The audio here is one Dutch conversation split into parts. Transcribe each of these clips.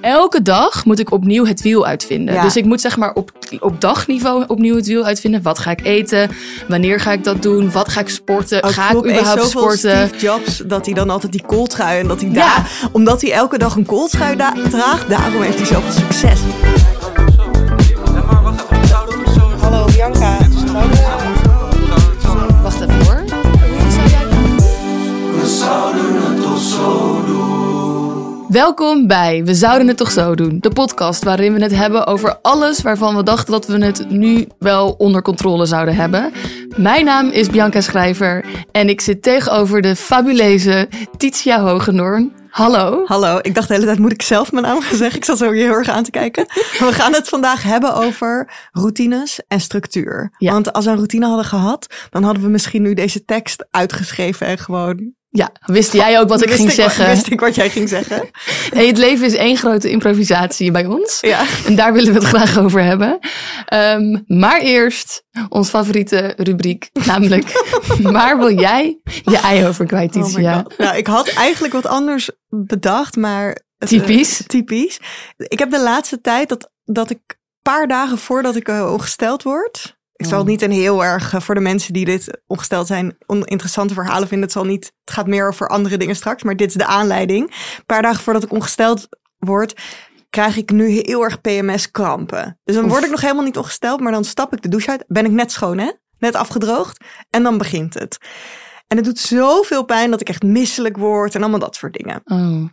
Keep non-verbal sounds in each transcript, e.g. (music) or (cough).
Elke dag moet ik opnieuw het wiel uitvinden. Ja. Dus ik moet zeg maar op, op dagniveau opnieuw het wiel uitvinden. Wat ga ik eten? Wanneer ga ik dat doen? Wat ga ik sporten? Ook ga ik überhaupt sporten? Steve Jobs, dat hij dan altijd die kooltrui en dat hij Ja. daar, omdat hij elke dag een kooltrui da- draagt, daarom heeft hij zoveel succes. Welkom bij We Zouden Het Toch Zo Doen. De podcast waarin we het hebben over alles waarvan we dachten dat we het nu wel onder controle zouden hebben. Mijn naam is Bianca Schrijver en ik zit tegenover de fabuleuze Titia Hogendoorn. Hallo. Hallo, ik dacht de hele tijd moet ik zelf mijn naam gaan zeggen. Ik zat zo heel erg aan te kijken. (laughs) We gaan het vandaag hebben over routines en structuur. Ja. Want als we een routine hadden gehad, dan hadden we misschien nu deze tekst uitgeschreven en gewoon... Ja, wist jij ook wat ik wist ging ik, zeggen? Wist ik wat jij ging zeggen. (laughs) Hey, het leven is één grote improvisatie bij ons. Ja. En daar willen we het graag over hebben. Ehm, maar eerst ons favoriete rubriek, namelijk... (laughs) waar wil jij je ei over kwijt, Oh Titia? God. Nou, ik had eigenlijk wat anders bedacht, maar... het, Typisch. eh, typisch. Ik heb de laatste tijd dat, dat ik een paar dagen voordat ik eh, ongesteld word... Ik zal het niet een heel erg, eh, voor de mensen die dit ongesteld zijn, oninteressante verhalen vinden. Het, zal niet, het gaat meer over andere dingen straks, maar dit is de aanleiding. Een paar dagen voordat ik ongesteld word, krijg ik nu heel erg PMS-krampen. Dus dan word ik nog helemaal niet ongesteld, maar dan stap ik de douche uit. Ben ik net schoon, hè? Net afgedroogd. En dan begint het. En het doet zoveel pijn dat ik echt misselijk word en allemaal dat soort dingen. Oh.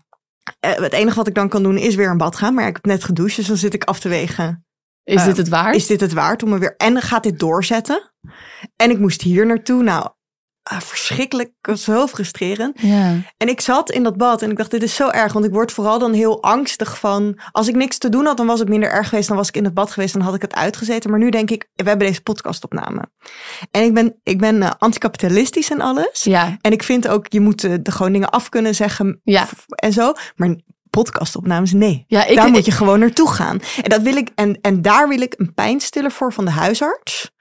Eh, het enige wat ik dan kan doen is weer een bad gaan. Maar ik heb net gedoucht, dus dan zit ik af te wegen. Is Eh, dit het waard? Is dit het waard om me weer... En gaat dit doorzetten? En ik moest hier naartoe. Nou, ah, verschrikkelijk. Zo frustrerend. Ja. En ik zat in dat bad en ik dacht, dit is zo erg. Want ik word vooral dan heel angstig van... Als ik niks te doen had, dan was het minder erg geweest. Dan was ik in het bad geweest, dan had ik het uitgezeten. Maar nu denk ik, we hebben deze podcastopname. En ik ben, ik ben eh, anticapitalistisch en alles. Ja. En ik vind ook, je moet eh, de gewoon dingen af kunnen zeggen Ja. en zo. Maar podcastopnames, nee. Ja, ik- daar moet je gewoon naartoe gaan. En, dat wil ik, en, en daar wil ik een pijnstiller voor van de huisarts.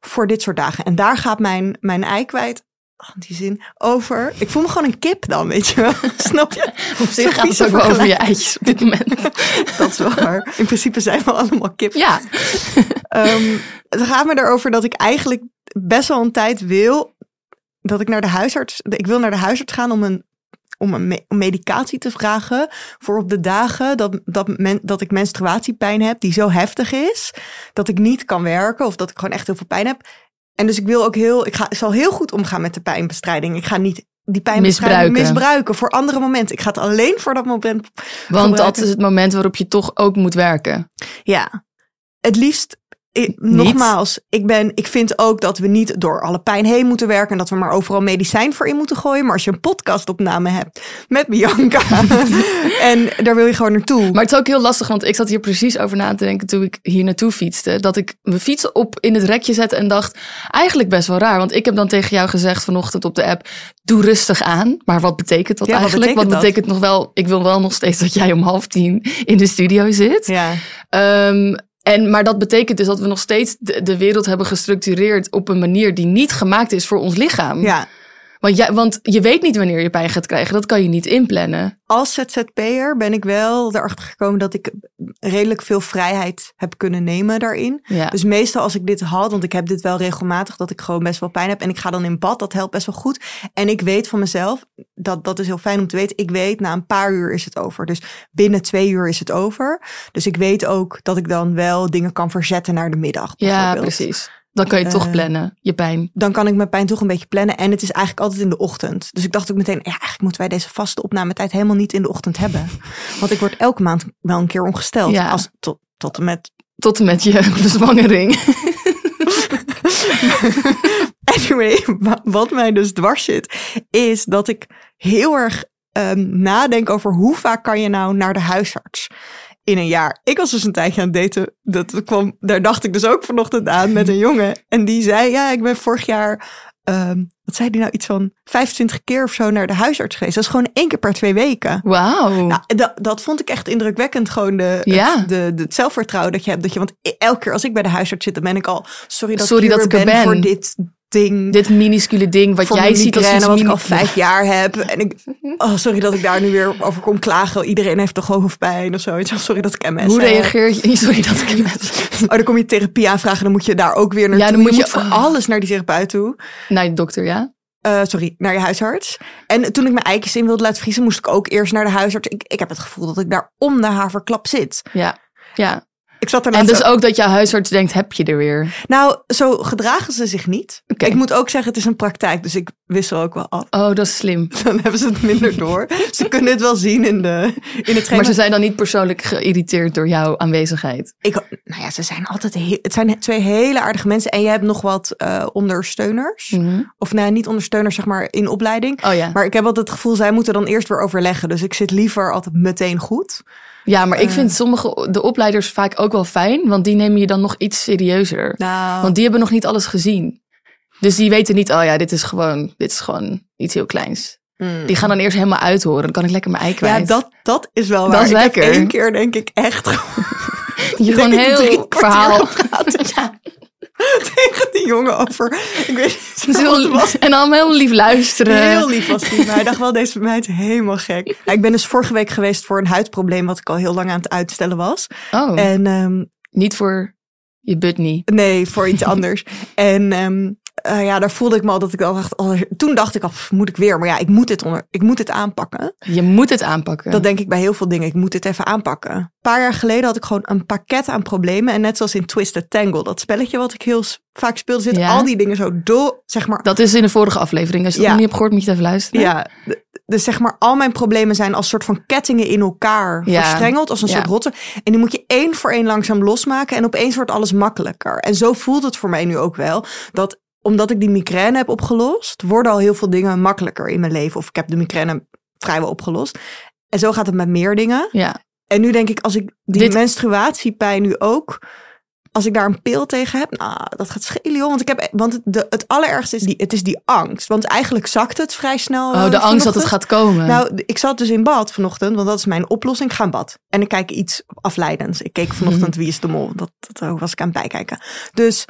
Voor dit soort dagen. En daar gaat mijn, mijn ei kwijt. oh, die zin over. Ik voel me gewoon een kip dan, weet je wel. (laughs) Snap je? (laughs) Op zich gaat het ook wel over je eitjes op dit moment. (laughs) Dat is wel waar. In principe zijn we allemaal kip. Ja. Ehm, het gaat me erover dat ik eigenlijk best wel een tijd wil dat ik naar de huisarts. Ik wil naar de huisarts gaan om een, om een me- om medicatie te vragen voor op de dagen dat, dat, men, dat ik menstruatiepijn heb die zo heftig is dat ik niet kan werken of dat ik gewoon echt heel veel pijn heb. En dus ik wil ook heel, ik ga, zal heel goed omgaan met de pijnbestrijding. Ik ga niet die pijnbestrijding Misbruiken. misbruiken voor andere momenten. Ik ga het alleen voor dat moment Want dat is het moment waarop je toch ook moet werken. Ja, het liefst. I- nogmaals, ik, ben, ik vind ook dat we niet door alle pijn heen moeten werken. En dat we maar overal medicijn voor in moeten gooien. Maar als je een podcastopname hebt met Bianca. (laughs) en daar wil je gewoon naartoe. Maar het is ook heel lastig, want ik zat hier precies over na te denken toen ik hier naartoe fietste. Dat ik mijn fiets op in het rekje zette en dacht, eigenlijk best wel raar. Want ik heb dan tegen jou gezegd vanochtend op de app, doe rustig aan. Maar wat betekent dat Ja, wat eigenlijk? betekent wat betekent nog wel, ik wil wel nog steeds dat jij om half tien in de studio zit. ja, Ehm, en, maar dat betekent dus dat we nog steeds de, wereld hebben gestructureerd op een manier die niet gemaakt is voor ons lichaam. ja. Want, jij, want je weet niet wanneer je pijn gaat krijgen. Dat kan je niet inplannen. Als ZZP'er ben ik wel erachter gekomen dat ik redelijk veel vrijheid heb kunnen nemen daarin. Ja. Dus meestal als ik dit had, want ik heb dit wel regelmatig, dat ik gewoon best wel pijn heb. En ik ga dan in bad, dat helpt best wel goed. En ik weet van mezelf, dat, dat is heel fijn om te weten. Ik weet, na een paar uur is het over. Dus binnen twee uur is het over. Dus ik weet ook dat ik dan wel dingen kan verzetten naar de middag. ja, precies. Dan kan je toch Eh, plannen, je pijn. dan kan ik mijn pijn toch een beetje plannen. En het is eigenlijk altijd in de ochtend. Dus ik dacht ook meteen, ja, eigenlijk moeten wij deze vaste opnametijd helemaal niet in de ochtend hebben. (laughs) Want ik word elke maand wel een keer ongesteld. Ja. Als, tot, tot en met. Tot en met je (laughs) bezwangering. (laughs) Anyway, wa- wat mij dus dwars zit, is dat ik heel erg ehm, nadenk over hoe vaak kan je nou naar de huisarts in een jaar. Ik was dus een tijdje aan het daten. Dat kwam, daar dacht ik dus ook vanochtend aan met een (laughs) jongen. En die zei, ja, ik ben vorig jaar, ehm, wat zei die nou, iets van 25 keer of zo naar de huisarts geweest. Dat is gewoon één keer per twee weken. Wauw. Nou, dat, dat vond ik echt indrukwekkend. Gewoon de, Ja. het, de, de, het zelfvertrouwen dat je hebt. Dat je, want elke keer als ik bij de huisarts zit, dan ben ik al... Sorry dat Sorry ik dat ik er ben, ben. voor dit ding. Dit minuscule ding wat jij ziet als iets wat ik al vijf jaar heb. En ik, (laughs) oh, sorry dat ik daar nu weer over kom klagen. Iedereen heeft toch hoofdpijn of zoiets. Sorry dat ik MS Hoe reageer je? (laughs) Sorry dat ik Oh, dan kom je therapie aanvragen. Dan moet je daar ook weer naartoe. Ja, dan moet je je- moet voor oh. alles naar die therapeut toe. Naar de dokter, ja? Eh, sorry, naar je huisarts. En toen ik mijn eitjes in wilde laten vriezen, moest ik ook eerst naar de huisarts. Ik, ik heb het gevoel dat ik daar om de haverklap zit. Ja. Ja. Ik zat En dus ook dat jouw huisarts denkt, heb je er weer? Nou, zo gedragen ze zich niet. Ik moet ook zeggen, het is een praktijk, dus ik wissel ook wel af. Oh, dat is slim. (laughs) Dan hebben ze het minder door. (laughs) ze kunnen het wel zien in, de, in het. Maar ze zijn dan niet persoonlijk geïrriteerd door jouw aanwezigheid. ik, nou ja, ze zijn altijd heel, het zijn twee hele aardige mensen. En je hebt nog wat eh, ondersteuners. Of nee, niet ondersteuners, zeg maar, in opleiding. Oh ja. Maar ik heb altijd het gevoel, zij moeten dan eerst weer overleggen. Dus ik zit liever altijd meteen goed. Ja, maar ik Eh. vind sommige de opleiders vaak ook wel fijn, want die nemen je dan nog iets serieuzer. Nou, Want die hebben nog niet alles gezien. Dus die weten niet, oh ja, dit is gewoon, dit is gewoon iets heel kleins. mm. Die gaan dan eerst helemaal uithoren. Dan kan ik lekker mijn ei ja, kwijt. dat, dat is wel Dat waar. is ik lekker. heb één keer denk ik echt (laughs) je (laughs) gewoon heel verhaal. gepraat. (laughs) (laughs) tegen die jongen over. Ik weet niet het was. en allemaal heel lief luisteren. Heel lief was die, maar hij dacht wel, deze meid helemaal gek. (laughs) Ja, ik ben dus vorige week geweest voor een huidprobleem wat ik al heel lang aan het uitstellen was. Oh, En ehm, niet voor je butney. nee, voor iets anders. (laughs) En ehm, eh, ja, daar voelde ik me al dat ik al dacht, oh, toen dacht ik al, moet ik weer? Maar ja, ik moet dit, onder, ik moet dit aanpakken. Je moet het aanpakken. Dat denk ik bij heel veel dingen. Ik moet dit even aanpakken. Een paar jaar geleden had ik gewoon een pakket aan problemen. En net zoals in Twisted Tangle, dat spelletje wat ik heel vaak speelde, zitten Ja. al die dingen zo door, zeg maar, Dat is in de vorige aflevering. Als je dat nog niet hebt gehoord, moet je het even luisteren. Ja, dus zeg maar, al mijn problemen zijn als soort van kettingen in elkaar Ja. verstrengeld, als een soort rotte. En die moet je één voor één langzaam losmaken en opeens wordt alles makkelijker. En zo voelt het voor mij nu ook wel, dat omdat ik die migraine heb opgelost, worden al heel veel dingen makkelijker in mijn leven. Of ik heb de migraine vrijwel opgelost. En zo gaat het met meer dingen. Ja. En nu denk ik, als ik die Dit- menstruatiepijn nu ook, als ik daar een pil tegen heb, nou, dat gaat schelen, joh. Want ik heb, want het, de, het allerergste is die, het is die angst. Want eigenlijk zakt het vrij snel. Oh, eh, de angst dat het gaat komen. Nou, ik zat dus in bad vanochtend, want dat is mijn oplossing. Ik ga in bad. En ik kijk iets afleidends. Ik keek vanochtend Wie is de Mol. Dat, dat was ik aan het bijkijken. Dus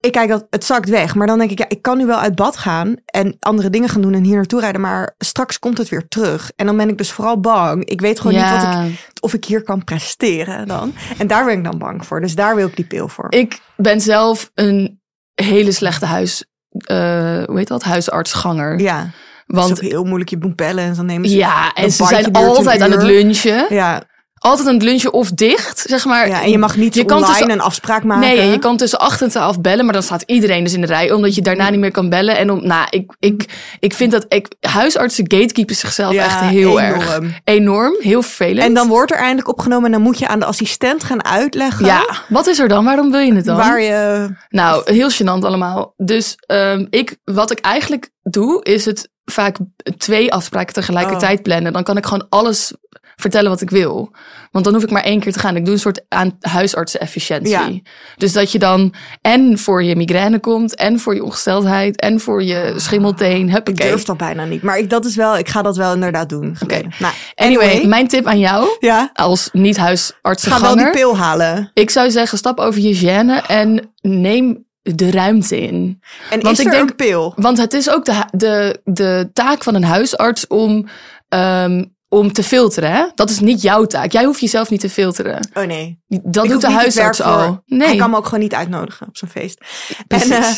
ik kijk dat het zakt weg. Maar dan denk ik, ja, ik kan nu wel uit bad gaan en andere dingen gaan doen en hier naartoe rijden. Maar straks komt het weer terug. En dan ben ik dus vooral bang. Ik weet gewoon niet wat ik, of ik hier kan presteren dan. En daar ben ik dan bang voor. Dus daar wil ik die pil voor. Ik ben zelf een hele slechte huis, eh, hoe heet dat, huisartsganger. ja, want, heel moeilijk. Je moet bellen en dan nemen ze... ja, en ze zijn altijd aan het lunchen. Ja, Altijd het lunchen of dicht, zeg maar. ja, en je mag niet Je kan online tussen- een afspraak maken. Nee, en je kan tussen 8 en 12 bellen, maar dan staat iedereen dus in de rij, omdat je daarna niet meer kan bellen. En om, nou, ik, ik, ik vind dat ik, huisartsen gatekeepen zichzelf Ja, echt heel enorm. erg. Enorm, heel vervelend. En dan wordt er eindelijk opgenomen en dan moet je aan de assistent gaan uitleggen ja, wat is er dan? Waarom wil je het dan? waar je... Nou, heel gênant allemaal. Dus ehm, ik, wat ik eigenlijk doe, is het vaak twee afspraken tegelijkertijd Oh. plannen. Dan kan ik gewoon alles vertellen wat ik wil. Want dan hoef ik maar één keer te gaan. Ik doe een soort aan huisartsen-efficiëntie. Ja. Dus dat je dan en voor je migraine komt, en voor je ongesteldheid, en voor je schimmelteen. Ik Huppakee. durf dat bijna niet. Maar ik, dat is wel, ik ga dat wel inderdaad doen. Oké. Nou, Anyway, mijn tip aan jou, ja, als niet ga wel die pil halen. Ik zou zeggen, stap over je gêne en neem de ruimte in. En Want is ik er denk- een pil? Want het is ook de, de, de taak van een huisarts om, ehm, om te filteren. Hè? Dat is niet jouw taak. Jij hoeft jezelf niet te filteren. Oh nee. Dat Ik doet de huisarts al. Nee, Hij kan me ook gewoon niet uitnodigen op zijn feest. precies. En, eh,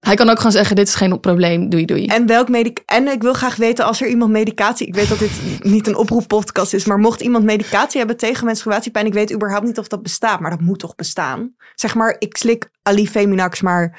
Hij kan ook gewoon zeggen, dit is geen probleem, doei doei. En welk medic En ik wil graag weten als er iemand medicatie. Ik weet dat dit niet een oproeppodcast is, maar mocht iemand medicatie hebben tegen menstruatiepijn, ik weet überhaupt niet of dat bestaat, maar dat moet toch bestaan. Zeg maar, ik slik Alifeminax, maar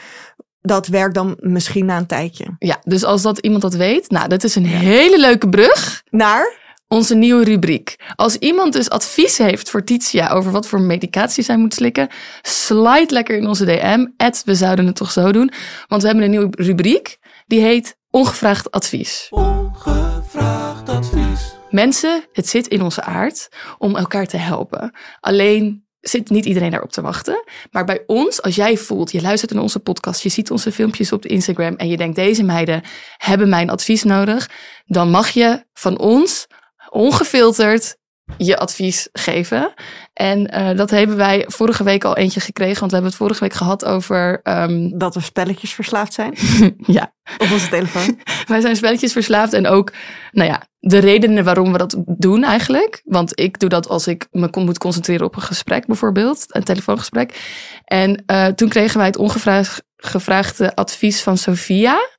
dat werkt dan misschien na een tijdje. Ja, dus als dat iemand dat weet, nou, dat is een hele leuke brug. Naar? Onze nieuwe rubriek. Als iemand dus advies heeft voor Titia over wat voor medicatie zij moet slikken, slide lekker in onze DM. At we zouden het toch zo doen. Want we hebben een nieuwe rubriek. Die heet Ongevraagd advies. Ongevraagd advies. Mensen, het zit in onze aard om elkaar te helpen. Alleen zit niet iedereen daarop te wachten. Maar bij ons, als jij voelt, je luistert naar onze podcast, je ziet onze filmpjes op de Instagram en je denkt, deze meiden hebben mijn advies nodig, dan mag je van ons ongefilterd je advies geven. En eh, dat hebben wij vorige week al eentje gekregen, want we hebben het vorige week gehad over, ehm, (laughs) Dat we spelletjes verslaafd zijn ja, op onze telefoon. (laughs) wij zijn spelletjes verslaafd en ook, nou ja, de redenen waarom we dat doen eigenlijk. Want ik doe dat als ik me moet concentreren op een gesprek bijvoorbeeld, een telefoongesprek. En eh, toen kregen wij het ongevraagd gevraagde advies van Sophia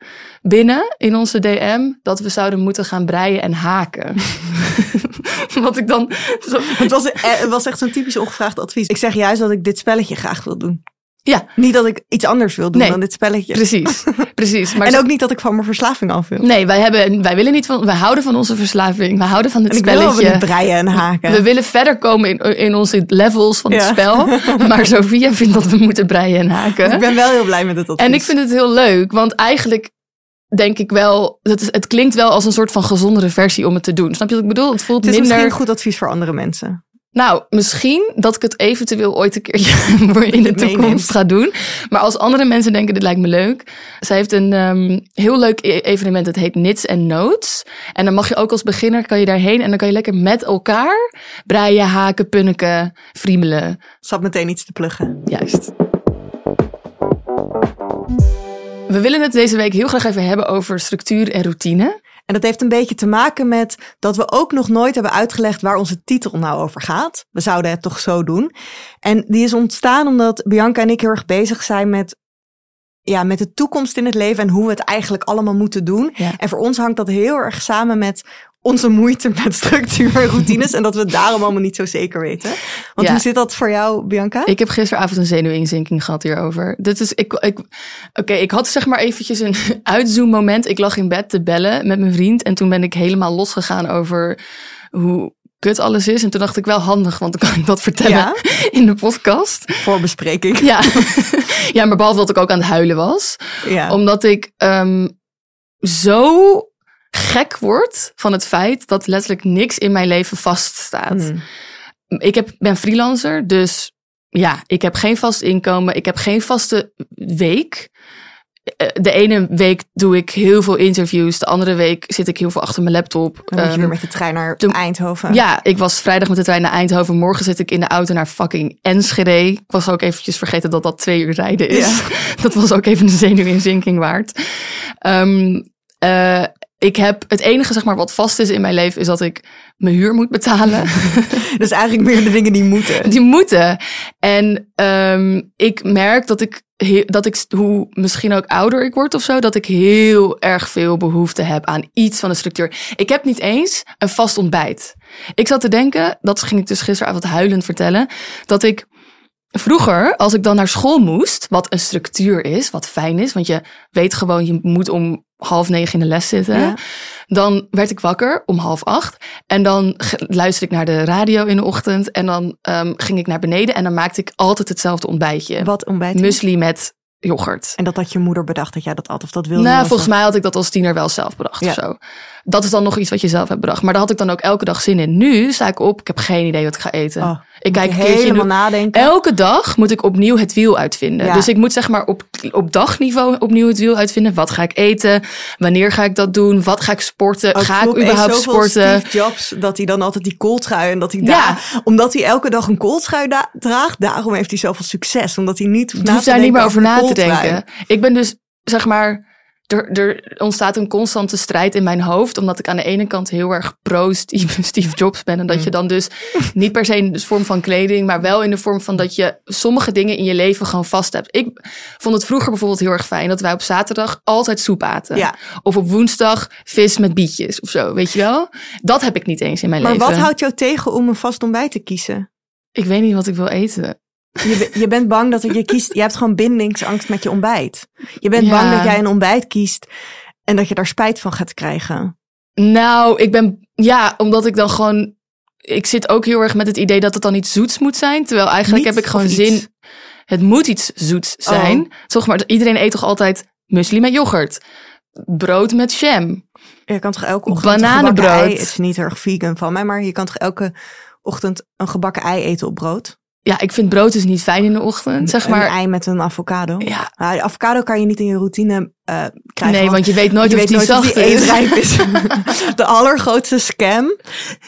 binnen in onze DM dat we zouden moeten gaan breien en haken. (laughs) Wat ik dan Het was, eh, het was echt zo'n typisch ongevraagd advies. Ik zeg juist dat ik dit spelletje graag wil doen. Ja, Niet dat ik iets anders wil doen Nee. dan dit spelletje. precies, (laughs) precies. Maar en ook niet dat ik van mijn verslaving af wil. nee, wij hebben, wij willen niet van, wij houden van onze verslaving, we houden van het En ik spelletje. wel het breien en haken. We willen verder komen in, in onze levels van het spel. (laughs) Maar Sophia vindt dat we moeten breien en haken. Ik ben wel heel blij met het advies. En ik vind het heel leuk, want eigenlijk denk ik wel... Het, is, het klinkt wel als een soort van gezondere versie om het te doen. Snap je wat ik bedoel? Het voelt het is minder... misschien goed advies voor andere mensen. Nou, misschien dat ik het eventueel ooit een keertje (laughs) in de toekomst ga doen. Maar als andere mensen denken, dit lijkt me leuk. Zij heeft een ehm, heel leuk e- evenement, het heet Knits and Notes. En dan mag je ook als beginner, kan je daarheen en dan kan je lekker met elkaar breien, haken, punniken, friemelen. Zat meteen iets te pluggen. Juist. We willen het deze week heel graag even hebben over structuur en routine. En dat heeft een beetje te maken met dat we ook nog nooit hebben uitgelegd waar onze titel nou over gaat. We zouden het toch zo doen. En die is ontstaan omdat Bianca en ik heel erg bezig zijn met, ja, met de toekomst in het leven en hoe we het eigenlijk allemaal moeten doen. Ja. En voor ons hangt dat heel erg samen met onze moeite met structuur en routines. en dat we het daarom allemaal niet zo zeker weten. Want Ja. hoe zit dat voor jou, Bianca? Ik heb gisteravond een zenuwinzinking gehad hierover. Dit is, ik, ik, Oké, ik had zeg maar eventjes een (laughs) uitzoommoment. Ik lag in bed te bellen met mijn vriend. En toen ben ik helemaal losgegaan over hoe kut alles is. En toen dacht ik wel handig, want dan kan ik dat vertellen Ja? (laughs) in de podcast. Voor bespreking. Ja. (laughs) ja, maar behalve dat ik ook aan het huilen was. Ja. Omdat ik ehm, zo gek word van het feit dat letterlijk niks in mijn leven vaststaat. Hmm. Ik heb, ben freelancer, dus ja, ik heb geen vast inkomen. Ik heb geen vaste week. Eh, De ene week doe ik heel veel interviews. De andere week zit ik heel veel achter mijn laptop. Dan moet je Ehm, weer met de trein naar Eindhoven. ja, ik was vrijdag met de trein naar Eindhoven. Morgen zit ik in de auto naar fucking Enschede. Ik was ook eventjes vergeten dat dat twee uur rijden is. (laughs) Dat was ook even een zenuwinzinking waard. Ehm, eh, ik heb het enige zeg maar wat vast is in mijn leven is dat ik mijn huur moet betalen. (laughs) Dus eigenlijk meer de dingen die moeten. (laughs) Die moeten. En ehm, ik merk dat ik, dat ik, hoe misschien ook ouder ik word of zo, dat ik heel erg veel behoefte heb aan iets van een structuur. Ik heb niet eens een vast ontbijt. Ik zat te denken, dat ging ik dus gisteravond huilend vertellen, dat ik vroeger, als ik dan naar school moest, wat een structuur is, wat fijn is, want je weet gewoon, je moet om half negen in de les zitten. Ja. Dan werd ik wakker om half acht. En dan luisterde ik naar de radio in de ochtend. En dan ehm, ging ik naar beneden. En dan maakte ik altijd hetzelfde ontbijtje. Wat ontbijt? Musli met yoghurt. En dat had je moeder bedacht dat jij dat at of dat wilde. Nou, volgens mij had ik dat als tiener wel zelf bedacht Ja. of zo. Dat is dan nog iets wat je zelf hebt bedacht. Maar daar had ik dan ook elke dag zin in. Nu sta ik op, ik heb geen idee wat ik ga eten. Oh, ik kijk een keertje nu- nadenken. Elke dag moet ik opnieuw het wiel uitvinden. Ja. Dus ik moet zeg maar op, op dagniveau opnieuw het wiel uitvinden. Wat ga ik eten? Wanneer ga ik dat doen? Wat ga ik sporten? Ook ga ik überhaupt sporten? Steve Jobs, dat hij dan altijd die kooltrui en dat hij Ja. daar, omdat hij elke dag een kooltrui draagt, daarom heeft hij zoveel succes. Omdat hij niet hoeft daar niet meer over na te drinken. Ik ben dus, zeg maar, er, er ontstaat een constante strijd in mijn hoofd. Omdat ik aan de ene kant heel erg pro Steve, (laughs) Steve Jobs ben. En dat je dan dus niet per se in de vorm van kleding, maar wel in de vorm van dat je sommige dingen in je leven gewoon vast hebt. Ik vond het vroeger bijvoorbeeld heel erg fijn dat wij op zaterdag altijd soep aten. Ja. Of op woensdag vis met bietjes of zo, weet je wel? Dat heb ik niet eens in mijn Maar leven. wat houdt jou tegen om een vast ontbijt te kiezen? Ik weet niet wat ik wil eten. Je, je bent bang dat je kiest. Je hebt gewoon bindingsangst met je ontbijt. Je bent Ja. bang dat jij een ontbijt kiest en dat je daar spijt van gaat krijgen. Nou, ik ben, ja, omdat ik dan gewoon, ik zit ook heel erg met het idee dat het dan iets zoets moet zijn. Terwijl eigenlijk Niet heb ik gewoon zin, het moet iets zoets zijn. Oh. Toch maar, iedereen eet toch altijd muesli met yoghurt, brood met jam. Je kan toch elke ochtend Bananenbrood. ei... Het is niet erg vegan van mij, maar je kan toch elke ochtend een gebakken ei eten op brood? Ja, ik vind brood dus niet fijn in de ochtend, zeg Een maar. ei met een avocado. Ja, Nou, de avocado kan je niet in je routine eh, krijgen. nee, want je weet nooit je of weet die zacht die is. eetrijp is. (laughs) de allergrootste scam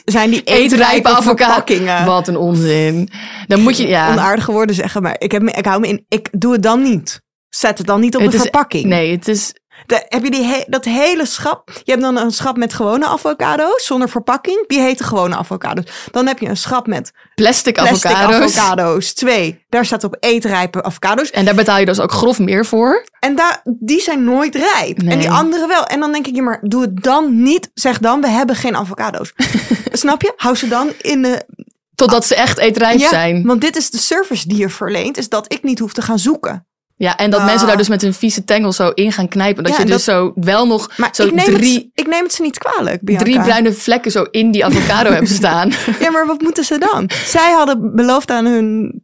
zijn die Eetrijpe avocado. verpakkingen. Wat een onzin. Dan moet je, ja. Onaardige woorden zeggen, maar ik, heb me, ik hou me in. Ik doe het dan niet. Zet het dan niet op Het de is- verpakking. Nee, het is, De- heb je die he- dat hele schap? Je hebt dan een schap met gewone avocado's zonder verpakking. Die heten gewone avocado's. Dan heb je een schap met plastic, plastic avocado's. avocado's. Twee. Daar staat op eetrijpe avocado's. En daar betaal je dus ook grof meer voor. En daar, die zijn nooit rijp. Nee. En die andere wel. En dan denk ik, ja, maar doe het dan niet. Zeg dan, we hebben geen avocado's. (laughs) Snap je? Hou ze dan in de... Totdat ze echt eetrijp Ja, zijn. want dit is de service die je verleent. Is dat ik niet hoef te gaan zoeken. Ja, en dat Ah. mensen daar dus met hun vieze tengel zo in gaan knijpen. Dat Ja, je dus zo wel nog Maar zo ik, neem drie, het, ik neem het ze niet kwalijk, Bianca. drie bruine vlekken zo in die avocado hebt (laughs) staan. Ja, maar wat moeten ze dan? Zij hadden beloofd aan hun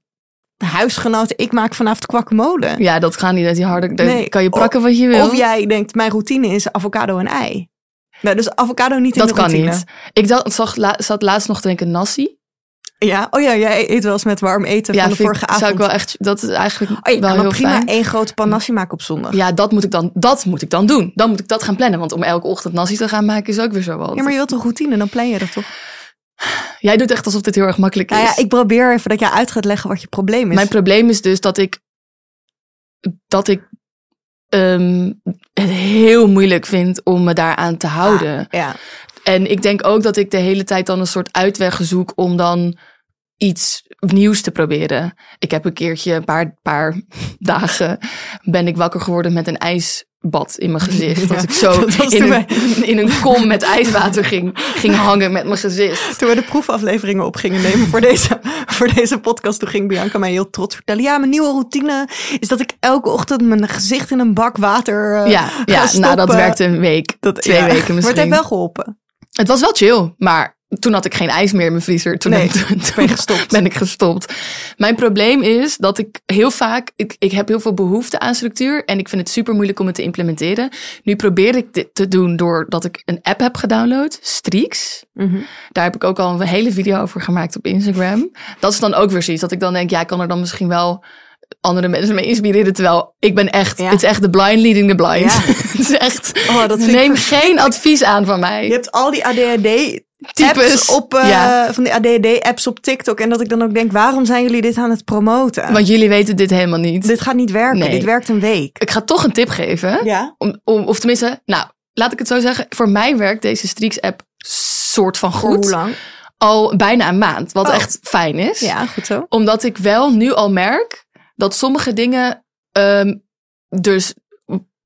huisgenoten... ik maak vanavond kwakkemolen. Ja, dat gaat niet uit die harde... Nee, kan je prakken wat je wil. Of jij denkt, mijn routine is avocado en ei. Nou, dus avocado niet in dat de kan routine. niet. Ik dacht, zag, la- zat laatst nog te denken nasi. Ja, oh ja, jij eet wel eens met warm eten ja, van de vorige ik- avond. Zou ik wel echt, dat is eigenlijk Oh, je wel kan heel prima fijn. één grote pan nasi maken op zondag. Ja, dat moet, ik dan, dat moet ik dan doen. Dan moet ik dat gaan plannen. Want om elke ochtend nasi te gaan maken is ook weer zo wat. Ja, maar je wilt een routine, dan plan je dat toch? Jij doet echt alsof dit heel erg makkelijk is. Nou ja, ik probeer even dat jij uit gaat leggen wat je probleem is. Mijn probleem is dus dat ik dat ik ehm, het heel moeilijk vind om me daaraan te houden. ja. En ik denk ook dat ik de hele tijd dan een soort uitweg zoek om dan iets nieuws te proberen. Ik heb een keertje, een paar, paar (laughs) dagen, ben ik wakker geworden met een ijsbad in mijn gezicht. (laughs) Ja, dat ik zo (laughs) dat in een, in een kom met ijswater ging, ging hangen met mijn gezicht. Toen we de proefafleveringen op gingen nemen voor deze, voor deze podcast, toen ging Bianca mij heel trots vertellen. Ja, mijn nieuwe routine is dat ik elke ochtend mijn gezicht in een bak water eh, Ja, ga ja nou dat werkte een week, Dat- twee ja. weken Maar het misschien. heeft wel geholpen. Het was wel chill, maar toen had ik geen ijs meer in mijn vriezer. Toen, Nee, ik- toen ben gestopt. (laughs) ben ik gestopt. Mijn probleem is dat ik heel vaak, ik, ik heb heel veel behoefte aan structuur en ik vind het super moeilijk om het te implementeren. Nu probeer ik dit te doen doordat ik een app heb gedownload, Streaks. Mhm. Daar heb ik ook al een hele video over gemaakt op Instagram. Dat is dan ook weer zoiets dat ik dan denk, ja, ik kan er dan misschien wel andere mensen mee inspireren. Terwijl ik ben echt, Ja. het is echt de blind leading the blind. Ja. (laughs) het is echt, Oh, dat neem geen advies aan van mij. Je hebt al die ADHD Types. apps op, eh, Ja. van die ADHD apps op TikTok. En dat ik dan ook denk, waarom zijn jullie dit aan het promoten? Want jullie weten dit helemaal niet. dit gaat niet werken. Nee. Dit werkt een week. Ik ga toch een tip geven. Ja. Om, om, of tenminste, nou, laat ik het zo zeggen. Voor mij werkt deze Streaks-app soort van Voor goed. hoe lang? Al bijna een maand. Wat Oh. echt fijn is. Ja, goed zo. Omdat ik wel nu al merk dat sommige dingen ehm, dus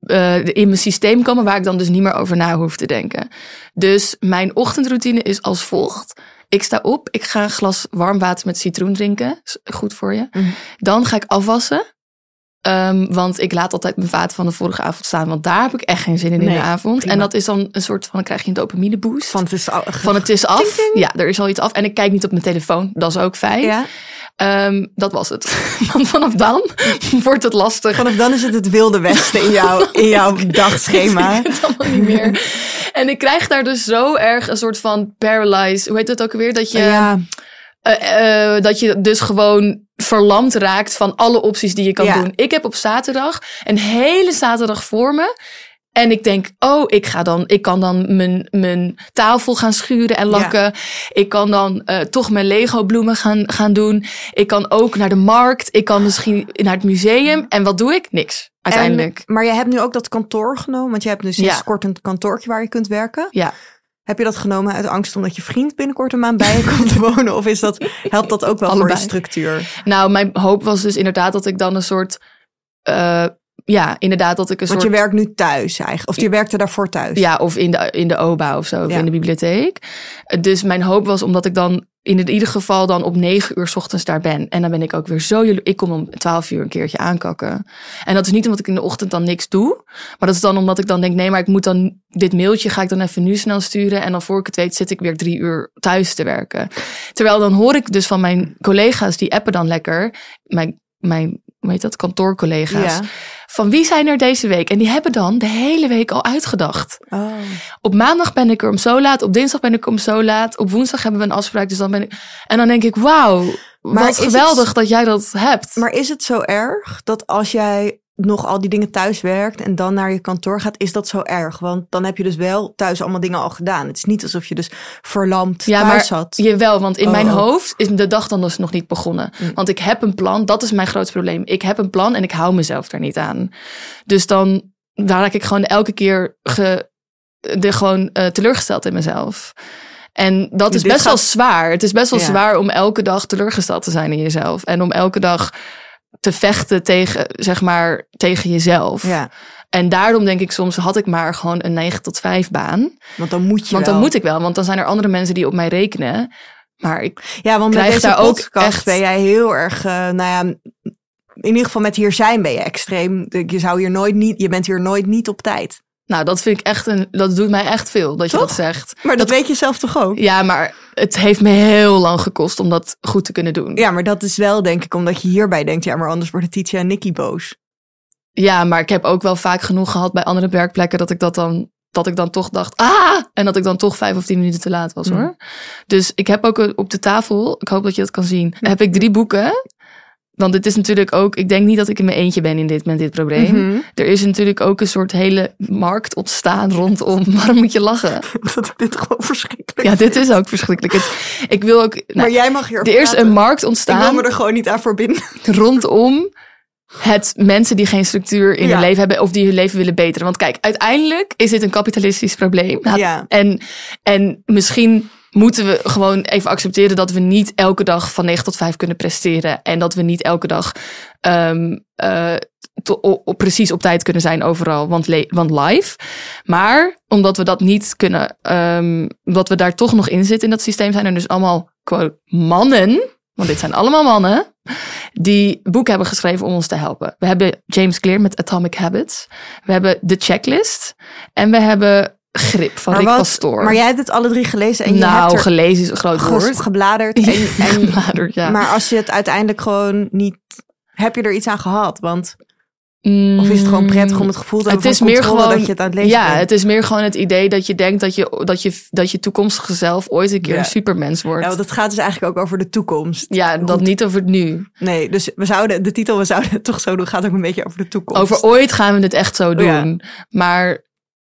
eh, in mijn systeem komen waar ik dan dus niet meer over na hoef te denken. Dus mijn ochtendroutine is als volgt. Ik sta op, ik ga een glas warm water met citroen drinken. Is goed voor je. Mhm. Dan ga ik afwassen. Ehm, want ik laat altijd mijn vaat van de vorige avond staan. Want daar heb ik echt geen zin in in de avond. prima. En dat is dan een soort van, dan krijg je een dopamine boost. Van het is al, Van het is af. Ja, er is al iets af. En ik kijk niet op mijn telefoon. Dat is ook fijn. Ja. Ehm, dat was het. (laughs) Want vanaf dan (laughs) wordt het lastig. Vanaf dan is het het wilde westen in, jouw (laughs) in jouw dagschema. Ik weet het allemaal niet meer. En ik krijg daar dus zo erg een soort van paralyzed. Hoe heet dat ook alweer? Dat je, Ja, eh, eh, dat je dus gewoon verlamd raakt van alle opties die je kan Ja. doen. Ik heb op zaterdag een hele zaterdag voor me. En ik denk, oh, ik ga dan, ik kan dan mijn, mijn tafel gaan schuren en lakken. Ik kan dan uh, toch mijn Lego bloemen gaan, gaan doen. Ik kan ook naar de markt. Ik kan misschien naar het museum. En wat doe ik? Niks. Uiteindelijk. En, maar je hebt nu ook dat kantoor genomen, want je hebt dus sinds Ja. kort een kantoortje waar je kunt werken. Ja. Heb je dat genomen uit angst omdat je vriend binnenkort een maand bij je (laughs) komt wonen? Of is dat, helpt dat ook wel voor je structuur? Nou, mijn hoop was dus inderdaad dat ik dan een soort, uh, ja, inderdaad dat ik een Want soort. je werkt nu thuis eigenlijk. Of je werkte daarvoor thuis. Ja, of in de, in de OBA of zo, of Ja. in de bibliotheek. Dus mijn hoop was omdat ik dan in ieder geval dan op negen uur 's ochtends daar ben. En dan ben ik ook weer zo... jalo- Ik kom om twaalf uur een keertje aankakken. En dat is niet omdat ik in de ochtend dan niks doe. Maar dat is dan omdat ik dan denk... nee, maar ik moet dan... dit mailtje ga ik dan even nu snel sturen. En dan voor ik het weet zit ik weer drie uur thuis te werken. Terwijl dan hoor ik dus van mijn collega's... die appen dan lekker. Mijn, mijn hoe heet dat? Kantoorcollega's. Ja. Van wie zijn er deze week? En die hebben dan de hele week al uitgedacht. Oh. Op maandag ben ik er om zo laat. Op dinsdag ben ik om zo laat. Op woensdag hebben we een afspraak. Dus dan ben ik. En dan denk ik, wauw, Maar wat het- geweldig dat jij dat hebt. Maar is het zo erg dat als jij nog al die dingen thuis werkt en dan naar je kantoor gaat, is dat zo erg? Want dan heb je dus wel thuis allemaal dingen al gedaan. Het is niet alsof je dus verlamd ja, thuis maar zat. jawel, want in Oh, mijn oh. hoofd is de dag dan dus nog niet begonnen. Mm. Want ik heb een plan, dat is mijn grootste probleem. Ik heb een plan en ik hou mezelf daar niet aan. Dus dan raak ik gewoon elke keer ge, de, gewoon eh, teleurgesteld in mezelf. En dat Dus is dit best wel zwaar. Het is best wel Ja. zwaar om elke dag teleurgesteld te zijn in jezelf. En om elke dag te vechten tegen, zeg maar, tegen jezelf. Ja, En daarom denk ik soms, had ik maar gewoon een 9 tot 5 baan. want dan moet je Want dan wel. moet ik wel, want dan zijn er andere mensen die op mij rekenen. Maar ik, Ja, want met deze daar ook podcast echt- ben jij heel erg, eh, nou ja, in ieder geval met hier zijn ben je extreem. Je zou hier nooit niet, je bent hier nooit niet op tijd. Nou, dat vind ik echt een, dat doet mij echt veel dat je Toch? dat zegt. Maar dat, weet je zelf toch ook? Ja, maar het heeft me heel lang gekost om dat goed te kunnen doen. Ja, maar dat is wel denk ik omdat je hierbij denkt, ja, maar anders worden Titia en Nicky boos. Ja, maar ik heb ook wel vaak genoeg gehad bij andere werkplekken dat ik dat dan, dat ik dan toch dacht, ah! En dat ik dan toch vijf of tien minuten te laat was Mm. hoor. Dus ik heb ook op de tafel, ik hoop dat je dat kan zien, heb ik drie boeken. Want het is natuurlijk ook, ik denk niet dat ik in mijn eentje ben in dit, met dit probleem. Mhm. Er is natuurlijk ook een soort hele markt ontstaan rondom. (laughs) Waarom moet je lachen? (laughs) Dat ik dit gewoon verschrikkelijk Ja, dit is ook verschrikkelijk. Het, ik wil ook. Maar Nou, jij mag hier er is een markt Ik wil ontstaan me er gewoon niet aan verbinden. (laughs) rondom het mensen die geen structuur in Ja. hun leven hebben of die hun leven willen beteren. Want kijk, uiteindelijk is dit een kapitalistisch probleem. Nou, Ja. En, en misschien moeten we gewoon even accepteren dat we niet elke dag van 9 tot 5 kunnen presteren. En dat we niet elke dag o- precies op tijd kunnen zijn overal, want, want live. Maar omdat we dat niet kunnen, ehm, omdat we daar toch nog in zitten in dat systeem, zijn er dus allemaal quote, mannen, want dit zijn allemaal mannen, die boeken hebben geschreven om ons te helpen. We hebben James Clear met Atomic Habits. We hebben The Checklist. En we hebben Grip van Rick wat- Pastoor. maar jij hebt het alle drie gelezen en je nou, hebt er gelezen is een groot woord. gebladerd. En, (laughs) en, Gebladerd, ja. Maar als je het uiteindelijk gewoon niet... Heb je er iets aan gehad? Want, Mm, of is het gewoon prettig om het gevoel te het hebben is van meer gewoon, dat je het aan het lezen Ja, bent? het is meer gewoon het idee dat je denkt dat je, dat je, dat je toekomstige zelf ooit een keer Ja. een supermens wordt. Ja, want het gaat dus eigenlijk ook over de toekomst. Ja, dat niet over het nu. Nee, dus we zouden, de titel We zouden het toch zo doen gaat ook een beetje over de toekomst. Over ooit gaan we het echt zo doen. Ja. Maar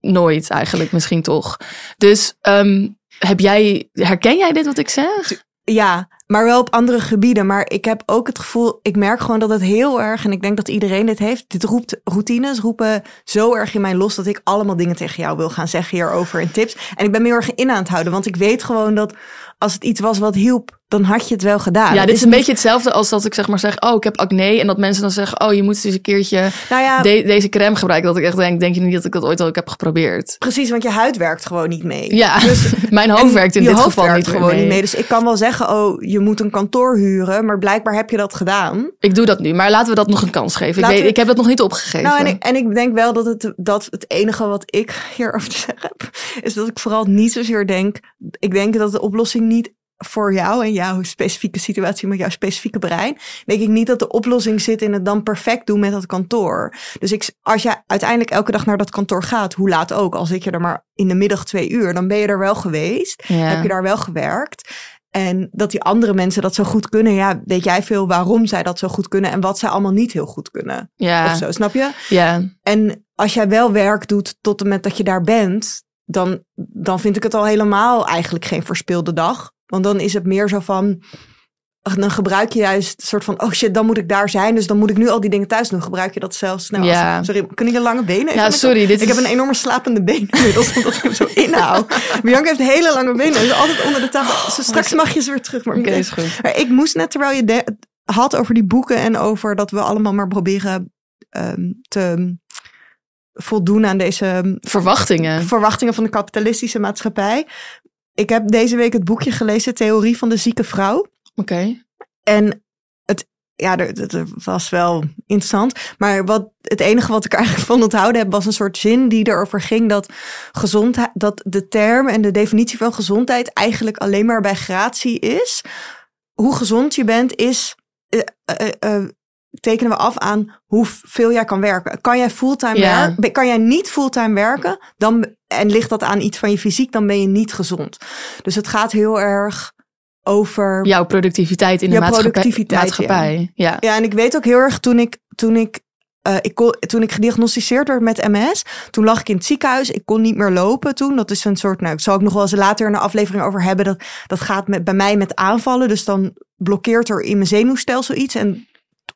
nooit eigenlijk, misschien toch. Dus ehm, heb jij, herken jij dit wat ik zeg? Ja, maar wel op andere gebieden. Maar ik heb ook het gevoel, ik merk gewoon dat het heel erg, en ik denk dat iedereen dit heeft, dit roept, routines roepen zo erg in mij los dat ik allemaal dingen tegen jou wil gaan zeggen hierover en tips. En ik ben me heel erg in aan het houden, want ik weet gewoon dat als het iets was wat hielp, dan had je het wel gedaan. Ja, dit is een niet- beetje hetzelfde als dat ik zeg maar zeg, oh, ik heb acne. En dat mensen dan zeggen, oh, je moet eens een keertje Nou ja, de- deze crème gebruiken. Dat ik echt denk, denk je niet dat ik dat ooit al heb geprobeerd? precies, want je huid werkt gewoon niet mee. Ja, (laughs) mijn hoofd Dus- werkt in dit geval werkt niet gewoon mee. niet mee. Dus ik kan wel zeggen, oh, je moet een kantoor huren, maar blijkbaar heb je dat gedaan. Ik doe dat nu, maar laten we dat nog een kans geven. Ik, weet, we- ik heb dat nog niet opgegeven. Nou, en ik, en ik denk wel dat het, dat het enige wat ik (laughs) hierover te zeggen heb, is dat ik vooral niet zozeer denk. Ik denk dat de oplossing niet voor jou en jouw specifieke situatie met jouw specifieke brein, denk ik niet dat de oplossing zit in het dan perfect doen met dat kantoor. Dus ik, als je uiteindelijk elke dag naar dat kantoor gaat, hoe laat ook, al zit je er maar in de middag twee uur, dan ben je er wel geweest, Ja. heb je daar wel gewerkt. En dat die andere mensen dat zo goed kunnen, ja, weet jij veel waarom zij dat zo goed kunnen en wat zij allemaal niet heel goed kunnen. ja, Of zo, snap je? ja. En als jij wel werk doet tot het moment dat je daar bent, dan, dan vind ik het al helemaal eigenlijk geen verspilde dag. Want dan is het meer zo van, dan gebruik je juist een soort van, oh shit, dan moet ik daar zijn. Dus dan moet ik nu al die dingen thuis doen. Gebruik je dat zelfs snel. Ja. Als, sorry, kun ik een lange benen? Ja, sorry, dit ik is- heb een enorme slapende been inmiddels, (laughs) omdat ik hem zo (laughs) inhoud. Bianca heeft hele lange benen. Dus altijd onder de tafel. (gasps) Straks mag je ze weer terug. Maar, Oké, is goed. maar ik moest net, terwijl je de- het had over die boeken en over dat we allemaal maar proberen ehm, te voldoen aan deze Verwachtingen. verwachtingen van de kapitalistische maatschappij. Ik heb deze week het boekje gelezen, Theorie van de zieke vrouw. Oké. En het, ja, het het was wel interessant. Maar wat, het enige wat ik eigenlijk van onthouden heb, was een soort zin die erover ging dat gezondheid, dat de term en de definitie van gezondheid eigenlijk alleen maar bij gratie is. Hoe gezond je bent, is. eh, eh, eh, tekenen we af aan hoeveel jij kan werken. Kan jij fulltime Ja. werken? Kan jij niet fulltime werken? Dan, en ligt dat aan iets van je fysiek, dan ben je niet gezond. Dus het gaat heel erg over Jouw productiviteit in de Jouw maatschappij. productiviteit, maatschappij. Ja. ja, en ik weet ook heel erg toen ik, toen ik, eh, ik kon, toen ik gediagnosticeerd werd met MS, toen lag ik in het ziekenhuis. Ik kon niet meer lopen toen. Dat is een soort, nou, ik zal ik nog wel eens later in een aflevering over hebben. Dat, dat gaat met, bij mij met aanvallen. Dus dan blokkeert er in mijn zenuwstelsel iets. En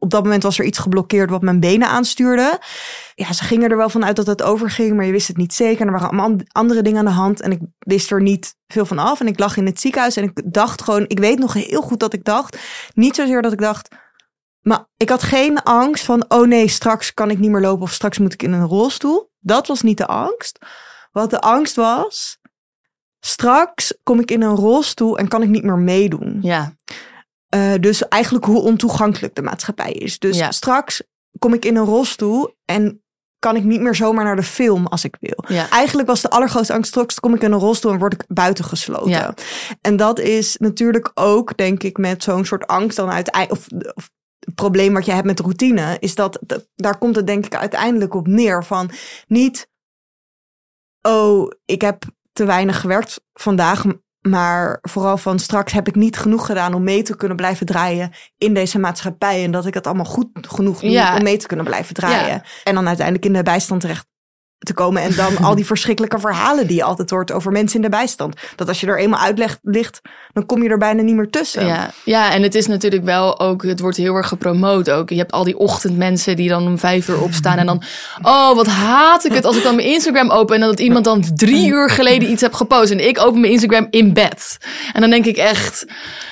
op dat moment was er iets geblokkeerd wat mijn benen aanstuurde. Ja, ze gingen er wel van uit dat het overging, maar je wist het niet zeker. En er waren andere dingen aan de hand en ik wist er niet veel van af. En ik lag in het ziekenhuis en ik dacht gewoon, ik weet nog heel goed dat ik dacht, niet zozeer dat ik dacht, maar ik had geen angst van, oh nee, straks kan ik niet meer lopen of straks moet ik in een rolstoel. Dat was niet de angst. Wat de angst was, straks kom ik in een rolstoel en kan ik niet meer meedoen. Ja. Eh, dus eigenlijk hoe ontoegankelijk de maatschappij is. Dus Ja. straks kom ik in een rolstoel en kan ik niet meer zomaar naar de film als ik wil. Ja. Eigenlijk was de allergrootste angst, straks kom ik in een rolstoel en word ik buitengesloten. Ja. En dat is natuurlijk ook, denk ik, met zo'n soort angst dan uiteindelijk... Of, of het probleem wat je hebt met routine, is dat, dat- daar komt het denk ik uiteindelijk op neer van niet, oh, ik heb te weinig gewerkt vandaag, maar vooral van straks heb ik niet genoeg gedaan om mee te kunnen blijven draaien in deze maatschappij. En dat ik het allemaal goed genoeg doe Ja. om mee te kunnen blijven draaien. Ja. En dan uiteindelijk in de bijstand terecht te komen. En dan al die (laughs) verschrikkelijke verhalen die je altijd hoort over mensen in de bijstand. Dat als je er eenmaal uitlegt ligt, dan kom je er bijna niet meer tussen. Ja, ja, en het is natuurlijk wel ook, het wordt heel erg gepromoot ook. Je hebt al die ochtendmensen die dan om vijf uur opstaan en dan, (laughs) oh wat haat ik het als ik dan mijn Instagram open en dat iemand dan drie uur geleden iets heb gepost en ik open mijn Instagram in bed. En dan denk ik echt,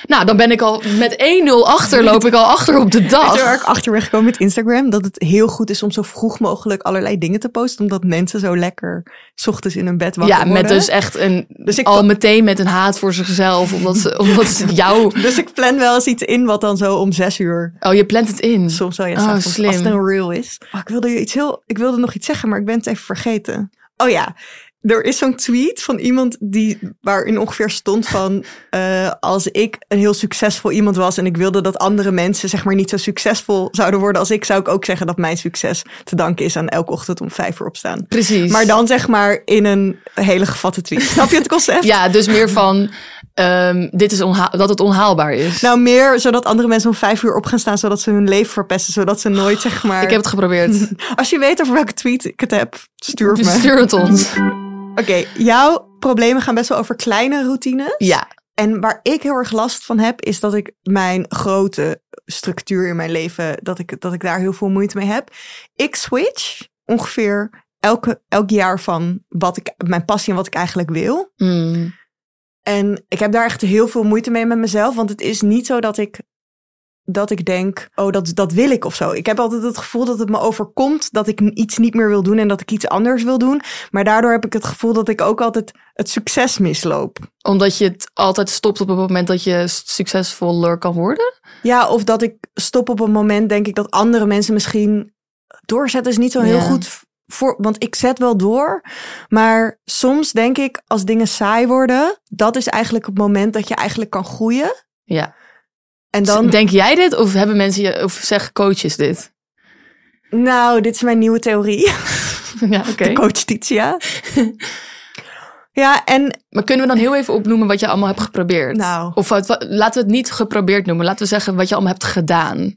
nou dan ben ik al met 1-0 achter, loop ik al achter op de waar ik dag. achter ben gekomen met Instagram? Dat het heel goed is om zo vroeg mogelijk allerlei dingen te posten. Omdat mensen zo lekker 's ochtends in hun bed wakker Ja, met worden. dus echt een, Dus ik- al meteen met een haat voor zichzelf, omdat ze, (laughs) omdat ze jou, Dus ik plan wel eens iets in wat dan zo om zes uur oh je plant het in. soms wel ja, Oh, slim. als het een reel is. Oh, ik wilde je iets heel, ik wilde nog iets zeggen, maar ik ben het even vergeten. Oh ja, er is zo'n tweet van iemand die waarin ongeveer stond van (laughs) eh, als ik een heel succesvol iemand was en ik wilde dat andere mensen zeg maar niet zo succesvol zouden worden als ik, zou ik ook zeggen dat mijn succes te danken is aan elke ochtend om vijf uur opstaan. Precies. Maar dan zeg maar in een hele gevatte tweet. (laughs) Snap je het concept? Ja, dus meer van ehm, dit is dat het onhaalbaar is. Nou, meer zodat andere mensen om vijf uur op gaan staan, zodat ze hun leven verpesten, zodat ze nooit zeg (sighs) maar. ik heb het geprobeerd. (laughs) Als je weet over welke tweet ik het heb, stuur het me. Stuur het ons. Oké, jouw problemen gaan best wel over kleine routines. Ja, En waar ik heel erg last van heb, is dat ik mijn grote structuur in mijn leven, dat ik, dat ik daar heel veel moeite mee heb. Ik switch ongeveer elke, elk jaar van wat ik, mijn passie en wat ik eigenlijk wil. Mm. En ik heb daar echt heel veel moeite mee met mezelf. Want het is niet zo dat ik, dat ik denk, oh, dat, dat wil ik of zo. Ik heb altijd het gevoel dat het me overkomt dat ik iets niet meer wil doen en dat ik iets anders wil doen. Maar daardoor heb ik het gevoel dat ik ook altijd het succes misloop. omdat je het altijd stopt op het moment dat je succesvoller kan worden. Ja, of dat ik stop op een moment, denk ik, dat andere mensen misschien doorzetten is niet zo heel Ja. goed voor. Want ik zet wel door. Maar soms denk ik, als dingen saai worden, dat is eigenlijk het moment dat je eigenlijk kan groeien. Ja. En dan. Denk jij dit of hebben mensen je, of zeggen coaches dit? Nou, dit is mijn nieuwe theorie. (laughs) Ja, oké. Coach Titia. ja, en Maar kunnen we dan heel even opnoemen wat je allemaal hebt geprobeerd? Nou. Of wat, wat- laten we het niet geprobeerd noemen. Laten we zeggen wat je allemaal hebt gedaan.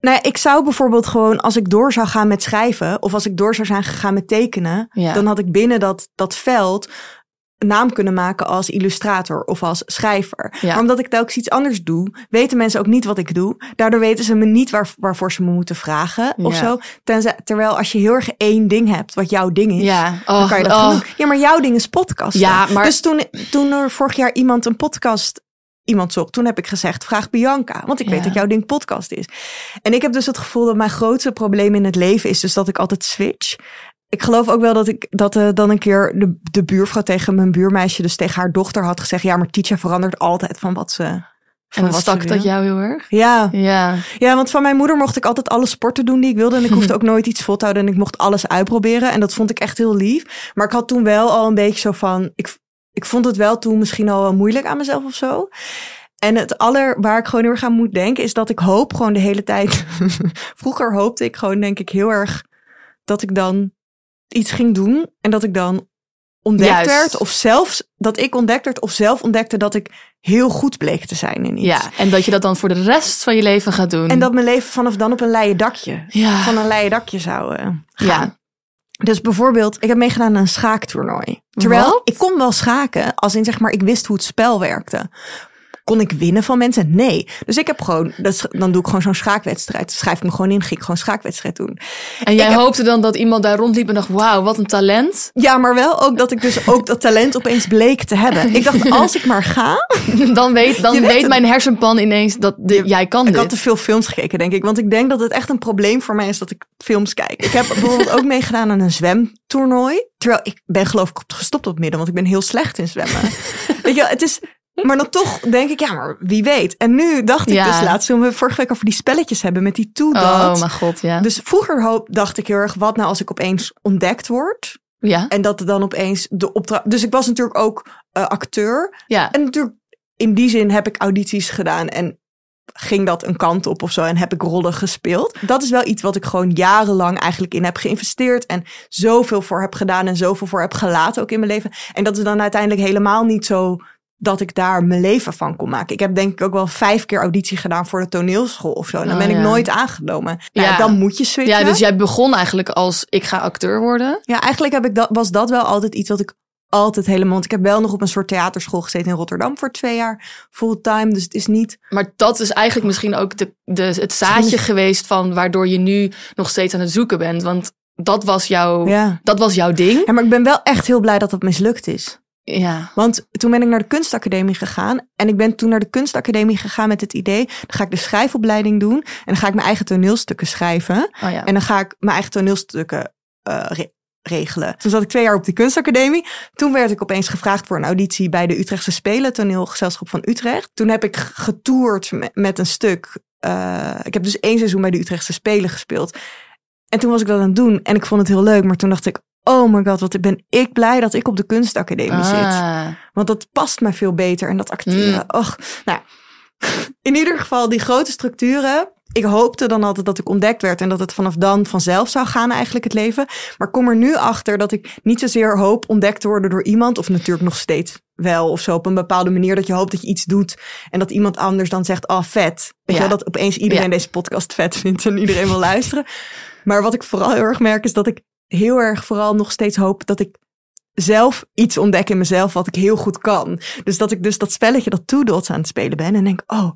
Nou, ik zou bijvoorbeeld gewoon, als ik door zou gaan met schrijven, of als ik door zou zijn gegaan met tekenen, Ja. dan had ik binnen dat, dat veld naam kunnen maken als illustrator of als schrijver. Ja. Maar omdat ik telkens iets anders doe, weten mensen ook niet wat ik doe. Daardoor weten ze me niet waar, waarvoor ze me moeten vragen of zo. Tenzij, terwijl als je heel erg één ding hebt, wat jouw ding is, Ja, dan kan je dat oh. doen. Ja, maar jouw ding is podcasten. Ja, maar- Dus toen, toen er vorig jaar iemand een podcast iemand zocht, toen heb ik gezegd, vraag Bianca. Want ik Ja. weet dat jouw ding podcast is. En ik heb dus het gevoel dat mijn grootste probleem in het leven is dus dat ik altijd switch. Ik geloof ook wel dat ik dat eh, dan een keer de, de buurvrouw tegen mijn buurmeisje, dus tegen haar dochter had gezegd, ja, maar Tietje verandert altijd van wat ze. Van En wat stak ze dat jou heel erg? Ja. Ja. ja, want van mijn moeder mocht ik altijd alle sporten doen die ik wilde. En ik hoefde (laughs) ook nooit iets vol te houden. En ik mocht alles uitproberen. En dat vond ik echt heel lief. Maar ik had toen wel al een beetje zo van. Ik, ik vond het wel toen misschien al wel moeilijk aan mezelf of zo. En het aller waar ik gewoon heel erg aan moet denken, is dat ik hoop gewoon de hele tijd. (laughs) Vroeger hoopte ik gewoon, denk ik, heel erg dat ik dan iets ging doen. En dat ik dan ontdekt Juist. werd. Of zelfs dat ik ontdekt werd. Of zelf ontdekte dat ik heel goed bleek te zijn in iets. ja, en dat je dat dan voor de rest van je leven gaat doen. En dat mijn leven vanaf dan op een leien dakje. ja. Van een leien dakje zou eh, gaan. Ja. Dus bijvoorbeeld, ik heb meegedaan aan een schaaktoernooi. Terwijl ik kon wel schaken, als in zeg maar, ik wist hoe het spel werkte. Kon ik winnen van mensen? Nee. Dus ik heb gewoon, dat dan doe ik gewoon zo'n schaakwedstrijd. Schrijf ik me gewoon in, ging ik gewoon een schaakwedstrijd doen. En jij ik heb- hoopte dan dat iemand daar rondliep en dacht, wauw, wat een talent. Ja, maar wel ook dat ik dus ook dat talent opeens bleek te hebben. Ik dacht, (laughs) als ik maar ga. (laughs) Dan weet, dan weet mijn hersenpan ineens dat de- jij kan Ik dit. had te veel films gekeken, denk ik. Want ik denk dat het echt een probleem voor mij is dat ik films kijk. Ik heb bijvoorbeeld ook meegedaan aan een zwemtoernooi. Terwijl ik ben geloof ik gestopt op midden, want ik ben heel slecht in zwemmen. (laughs) Weet je, wel, het is... Maar dan toch denk ik, ja, maar wie weet. En nu dacht ik Ja. dus laatst, toen we vorige week over die spelletjes hebben met die toe Oh mijn god, ja. Dus vroeger hoop, dacht ik heel erg, wat nou als ik opeens ontdekt word? ja. En dat er dan opeens de opdracht... Dus ik was natuurlijk ook eh, acteur. ja. En natuurlijk, in die zin heb ik audities gedaan en ging dat een kant op of zo en heb ik rollen gespeeld. Dat is wel iets wat ik gewoon jarenlang eigenlijk in heb geïnvesteerd en zoveel voor heb gedaan en zoveel voor heb gelaten ook in mijn leven. En dat is dan uiteindelijk helemaal niet zo dat ik daar mijn leven van kon maken. Ik heb denk ik ook wel vijf keer auditie gedaan voor de toneelschool of zo. En dan Oh, ben ik ja. nooit aangenomen. Nou, Ja. Dan moet je switchen. ja, dus jij begon eigenlijk als ik ga acteur worden. Ja, eigenlijk heb ik dat, was dat wel altijd iets wat ik altijd helemaal... Want ik heb wel nog op een soort theaterschool gezeten in Rotterdam voor twee jaar fulltime. Dus het is niet... Maar dat is eigenlijk misschien ook de, de, het zaadje geweest van waardoor je nu nog steeds aan het zoeken bent. Want dat was, jouw, Ja. dat was jouw ding. ja, maar ik ben wel echt heel blij dat dat mislukt is. Ja. Want toen ben ik naar de kunstacademie gegaan. En ik ben toen naar de kunstacademie gegaan met het idee... dan ga ik de schrijfopleiding doen. En dan ga ik mijn eigen toneelstukken schrijven. Oh ja. En dan ga ik mijn eigen toneelstukken eh, re- regelen. Toen zat ik twee jaar op die kunstacademie. Toen werd ik opeens gevraagd voor een auditie bij de Utrechtse Spelen, toneelgezelschap van Utrecht. Toen heb ik getoerd met, met een stuk. Eh, ik heb dus één seizoen bij de Utrechtse Spelen gespeeld. En toen was ik dat aan het doen en ik vond het heel leuk. Maar toen dacht ik, oh my god, wat ben ik blij dat ik op de kunstacademie zit. Ah. Want dat past mij veel beter. En dat acteren. Mm. Och, nou, ja. (laughs) in ieder geval die grote structuren. Ik hoopte dan altijd dat ik ontdekt werd. En dat het vanaf dan vanzelf zou gaan eigenlijk het leven. Maar kom er nu achter dat ik niet zozeer hoop ontdekt te worden door iemand. Of natuurlijk nog steeds wel of zo op een bepaalde manier. Dat je hoopt dat je iets doet. En dat iemand anders dan zegt, oh vet. Weet Ja. je wel, dat opeens iedereen Ja. deze podcast vet vindt. En iedereen wil luisteren. Maar wat ik vooral heel erg merk is dat ik heel erg vooral nog steeds hoop dat ik zelf iets ontdek in mezelf wat ik heel goed kan. Dus dat ik dus dat spelletje, dat Two Dots aan het spelen ben. En denk, oh,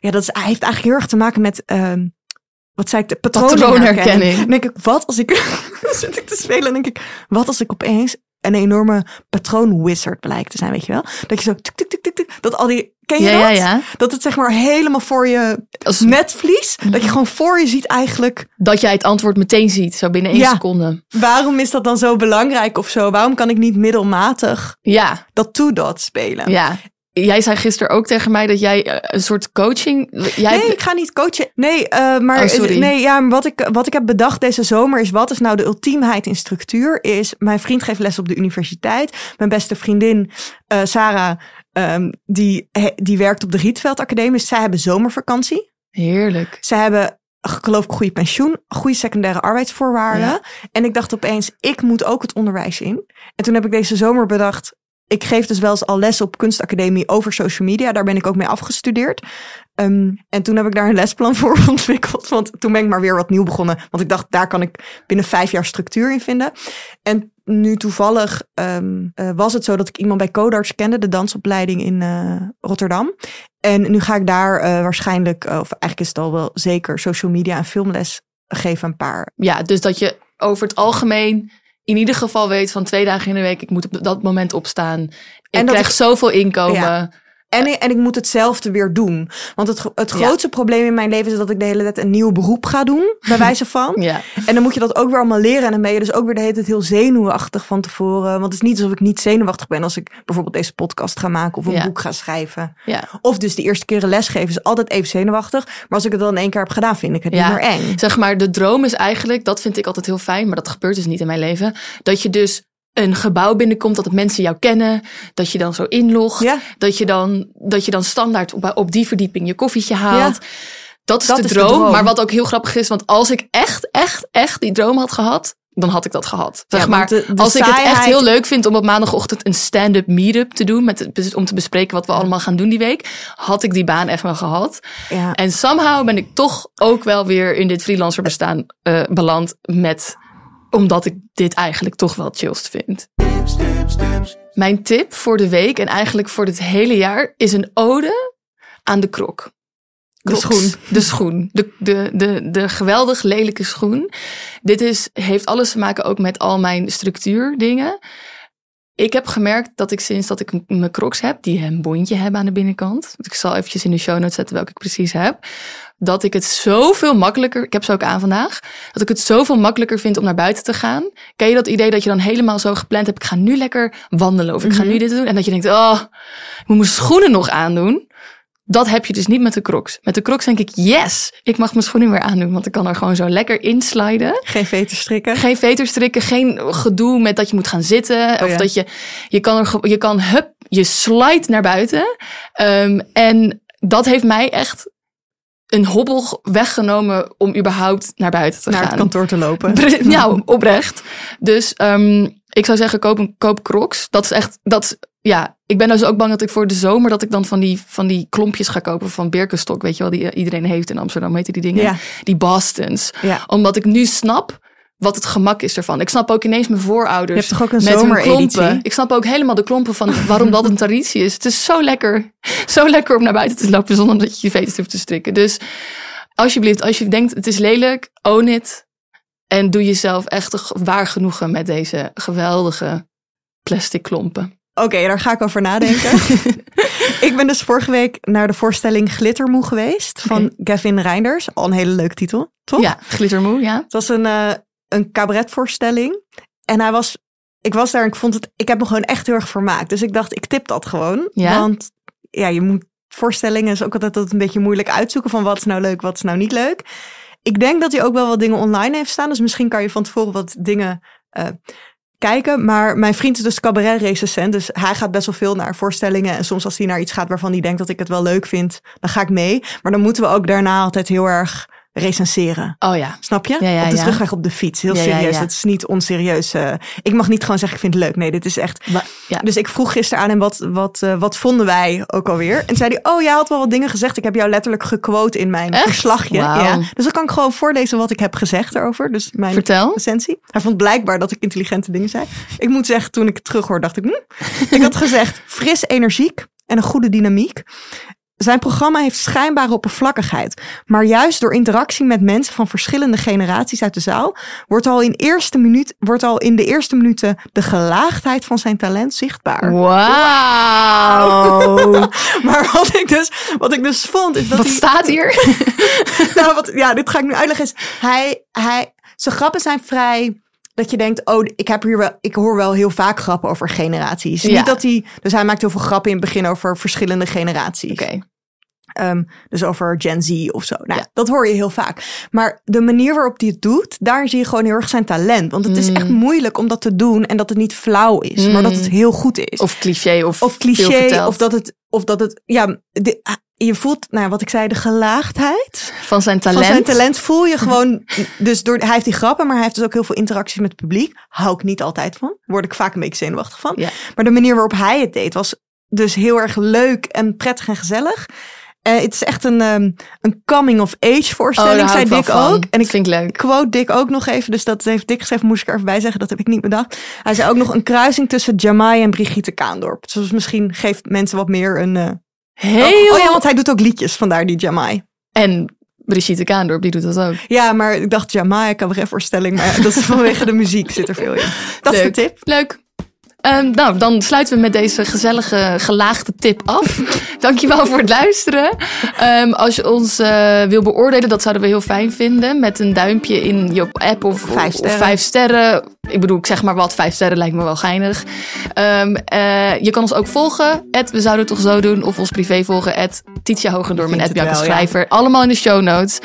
ja, dat is, hij heeft eigenlijk heel erg te maken met, ehm, wat zei ik, de patroonherkenning. Dan denk ik, wat als ik, (laughs) zit ik te spelen en denk ik, wat als ik opeens een enorme patroonwizard blijkt te zijn, weet je wel? Dat je zo, dat al die, ken je Ja, dat? ja, ja. Dat het zeg maar helemaal voor je Als, netvlies, dat je gewoon voor je ziet eigenlijk, dat jij het antwoord meteen ziet, zo binnen één seconde. waarom is dat dan zo belangrijk of zo? Waarom kan ik niet middelmatig Ja, dat Two Dots spelen? ja. Jij zei gisteren ook tegen mij dat jij eh, een soort coaching... Jij, Nee, ik ga niet coachen. Nee, eh, maar Oh, sorry. nee, ja, wat ik, wat ik heb bedacht deze zomer is: wat is nou de ultiemheid in structuur? Is mijn vriend geeft les op de universiteit. Mijn beste vriendin, eh, Sarah, ehm, die, die werkt op de Rietveld Academie. Dus zij hebben zomervakantie. Heerlijk. Ze hebben, geloof ik, goede pensioen, goede secundaire arbeidsvoorwaarden. Ja. En ik dacht opeens: ik moet ook het onderwijs in. En toen heb ik deze zomer bedacht. ik geef dus wel eens al les op kunstacademie over social media. Daar ben ik ook mee afgestudeerd. Ehm, en toen heb ik daar een lesplan voor (laughs) ontwikkeld. Want toen ben ik maar weer wat nieuw begonnen. Want ik dacht, daar kan ik binnen vijf jaar structuur in vinden. En nu toevallig um, uh, was het zo dat ik iemand bij Codarts kende, de dansopleiding in uh, Rotterdam. En nu ga ik daar uh, waarschijnlijk, of eigenlijk is het al wel zeker, social media en filmles geven een paar. Ja, dus dat je over het algemeen in ieder geval weet van twee dagen in de week, ik moet op dat moment opstaan. Ik en krijg ik, zoveel inkomen. Ja. En, ik, en ik moet hetzelfde weer doen. Want het, het grootste probleem in mijn leven is dat ik de hele tijd een nieuw beroep ga doen. Bij (laughs) wijze van. Ja. En dan moet je dat ook weer allemaal leren. En dan ben je dus ook weer de hele tijd heel zenuwachtig van tevoren. Want het is niet alsof ik niet zenuwachtig ben als ik bijvoorbeeld deze podcast ga maken of een Ja. boek ga schrijven. Ja. Of dus de eerste keer een les geven is altijd even zenuwachtig. Maar als ik het dan in één keer heb gedaan, vind ik het niet meer eng. Zeg maar, de droom is eigenlijk, dat vind ik altijd heel fijn, maar dat gebeurt dus niet in mijn leven. Dat je dus een gebouw binnenkomt, dat mensen jou kennen, dat je dan zo inlogt, Ja. dat, je dan, dat je dan standaard op, op die verdieping je koffietje haalt. Ja. Dat is, Dat de, is de droom. Maar wat ook heel grappig is, want als ik echt, echt, echt die droom had gehad, dan had ik dat gehad. Zeg Ja, maar, de- de als ik het echt heel leuk vind om op maandagochtend een stand-up meetup te doen, met, om te bespreken wat we allemaal gaan doen die week, had ik die baan echt wel gehad. Ja. En somehow ben ik toch ook wel weer in dit freelancer bestaan eh, beland met omdat ik dit eigenlijk toch wel chillst vind. Tips, tips, tips. Mijn tip voor de week en eigenlijk voor dit hele jaar is een ode aan de krok. De schoen. De schoen. De, de, de, de geweldig lelijke schoen. Dit is, heeft alles te maken ook met al mijn structuurdingen. Ik heb gemerkt dat ik sinds dat ik mijn crocs heb, die een bondje hebben aan de binnenkant. Ik zal eventjes in de show notes zetten welke ik precies heb. Dat ik het zoveel makkelijker, ik heb ze ook aan vandaag, dat ik het zoveel makkelijker vind om naar buiten te gaan. Ken je dat idee dat je dan helemaal zo gepland hebt, ik ga nu lekker wandelen of ik ga nu dit doen. En dat je denkt, oh, ik moet mijn schoenen nog aandoen. Dat heb je dus niet met de crocs. Met de crocs denk ik, yes, ik mag mijn schoenen weer aandoen. Want ik kan er gewoon zo lekker insliden. Geen veter strikken. Geen veterstrikken, geen gedoe met dat je moet gaan zitten. of Oh ja. dat je, je kan er, je kan, hup, je slide naar buiten. Ehm, en dat heeft mij echt een hobbel weggenomen om überhaupt naar buiten te Naar gaan. het kantoor te lopen. (laughs) Nou, oprecht. Dus ehm, ik zou zeggen, koop, een, koop crocs. Dat is echt, dat ja, ik ben dus ook bang dat ik voor de zomer, dat ik dan van die, van die klompjes ga kopen van Birkenstock, weet je wel, die eh, iedereen heeft in Amsterdam, weet je die dingen? Ja. Die Bostons. Ja. Omdat ik nu snap wat het gemak is ervan. Ik snap ook ineens mijn voorouders. Je hebt toch ook een met hun klompen. Ik snap ook helemaal de klompen van waarom dat een (laughs) traditie is. Het is zo lekker, zo lekker om naar buiten te lopen zonder dat je je veters hoeft te strikken. Dus alsjeblieft, als je denkt het is lelijk, own it. En doe jezelf echt waar genoegen met deze geweldige plastic klompen. Oké, daar ga ik over nadenken. (laughs) ik ben dus vorige week naar de voorstelling Glittermoe geweest van Gavin Reinders. Al een hele leuke titel, toch? Ja, glittermoe, ja. Het was een, eh een cabaretvoorstelling. En hij was, ik was daar en ik vond het, ik heb me gewoon echt heel erg vermaakt. Dus ik dacht, ik tip dat gewoon. Ja? Want ja, je moet voorstellingen is ook altijd dat een beetje moeilijk uitzoeken van wat is nou leuk, wat is nou niet leuk. Ik denk dat hij ook wel wat dingen online heeft staan. Dus misschien kan je van tevoren wat dingen eh, kijken. Maar mijn vriend is dus cabaret-recensent. Dus hij gaat best wel veel naar voorstellingen. En soms als hij naar iets gaat waarvan hij denkt dat ik het wel leuk vind, dan ga ik mee. Maar dan moeten we ook daarna altijd heel erg recenseren. Oh ja. Snap je? Ja, ja, op de terugweg op de fiets. Heel serieus. Het is niet onserieus. eh. ik mag niet gewoon zeggen, ik vind het leuk. Nee, dit is echt... Dus ik vroeg gisteren aan hem, wat, wat, eh, wat vonden wij ook alweer? En zei hij, oh, jij had wel wat dingen gezegd. Ik heb jou letterlijk gequote in mijn Echt? verslagje. Ja. Dus dan kan ik gewoon voorlezen wat ik heb gezegd erover. Dus mijn Vertel. recensie. Hij vond blijkbaar dat ik intelligente dingen zei. Ik moet zeggen, toen ik het terughoor, dacht ik... Hm. Ik had gezegd, fris, energiek en een goede dynamiek. Zijn programma heeft schijnbare oppervlakkigheid. Maar juist door interactie met mensen van verschillende generaties uit de zaal... wordt al in, eerste minuut, wordt al in de eerste minuten de gelaagdheid van zijn talent zichtbaar. Wauw. (laughs) Maar wat ik dus, wat ik dus vond, is dat Wat hij... staat hier? (laughs) nou, wat, ja, dit ga ik nu uitleggen. Is hij, hij, zijn grappen zijn vrij. Dat je denkt, oh, ik, heb hier wel, ik hoor wel heel vaak grappen over generaties. Ja. Niet dat hij, dus hij maakt heel veel grappen in het begin over verschillende generaties. Oké. Ehm, dus over Gen Z of zo. Nou, Ja. dat hoor je heel vaak. Maar de manier waarop hij het doet, daar zie je gewoon heel erg zijn talent. Want het is echt Mm. moeilijk om dat te doen en dat het niet flauw is, maar dat het heel goed is. Of cliché of, Of cliché, of dat het, of dat het, ja, de- je voelt, nou, wat ik zei, de gelaagdheid Van zijn talent. van zijn talent voel je (laughs) gewoon. Dus door, hij heeft die grappen, maar hij heeft dus ook heel veel interacties met het publiek. Hou ik niet altijd van. Word ik vaak een beetje zenuwachtig van. Ja. Maar de manier waarop hij het deed was dus heel erg leuk en prettig en gezellig. Eh, het is echt een, ehm, een coming of age Oh, voorstelling, hou zei Dick ook. En ik vind leuk. quote Dick ook nog even, dus dat heeft Dick geschreven, moest ik er even bij zeggen, dat heb ik niet bedacht. Hij zei ook nog een kruising tussen Jamai en Brigitte Kaandorp. Dus misschien geeft mensen wat meer een... eh, Heel... Oh ja, want hij doet ook liedjes, vandaar die Jamai. En Brigitte Kaandorp, die doet dat ook. Ja, maar ik dacht Jamai, cabaretvoorstelling, maar dat is vanwege de muziek zit er veel in. Dat is de tip. Leuk. Ehm, nou, dan sluiten we met deze gezellige, gelaagde tip af. (laughs) Dankjewel voor het luisteren. Ehm, als je ons eh, wil beoordelen, dat zouden we heel fijn vinden. Met een duimpje in je app of Vijf of vijf sterren. Ik bedoel, ik zeg maar wat, vijf sterren lijkt me wel geinig. Ehm, eh, je kan ons ook volgen. Ed, we zouden het toch zo doen. Of ons privé volgen. Ed, Titia Hoogendoorn en vind Ed het Bianca wel, ja. Schrijver. Allemaal in de show notes.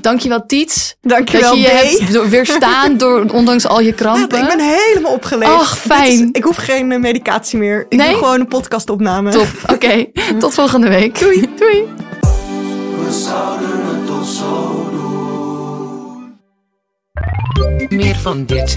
Dankjewel, Tiets. Dankjewel, Dat je je B. hebt weerstaan door, ondanks al je Ja, krampen. ik ben helemaal opgeleefd. Och, fijn. Is- ik hoef geen eh, medicatie meer. Ik Nee? doe gewoon een podcastopname. Top. Oké, (laughs) tot volgende week. Doei. Doei. We zouden het toch zo doen. Meer van dit.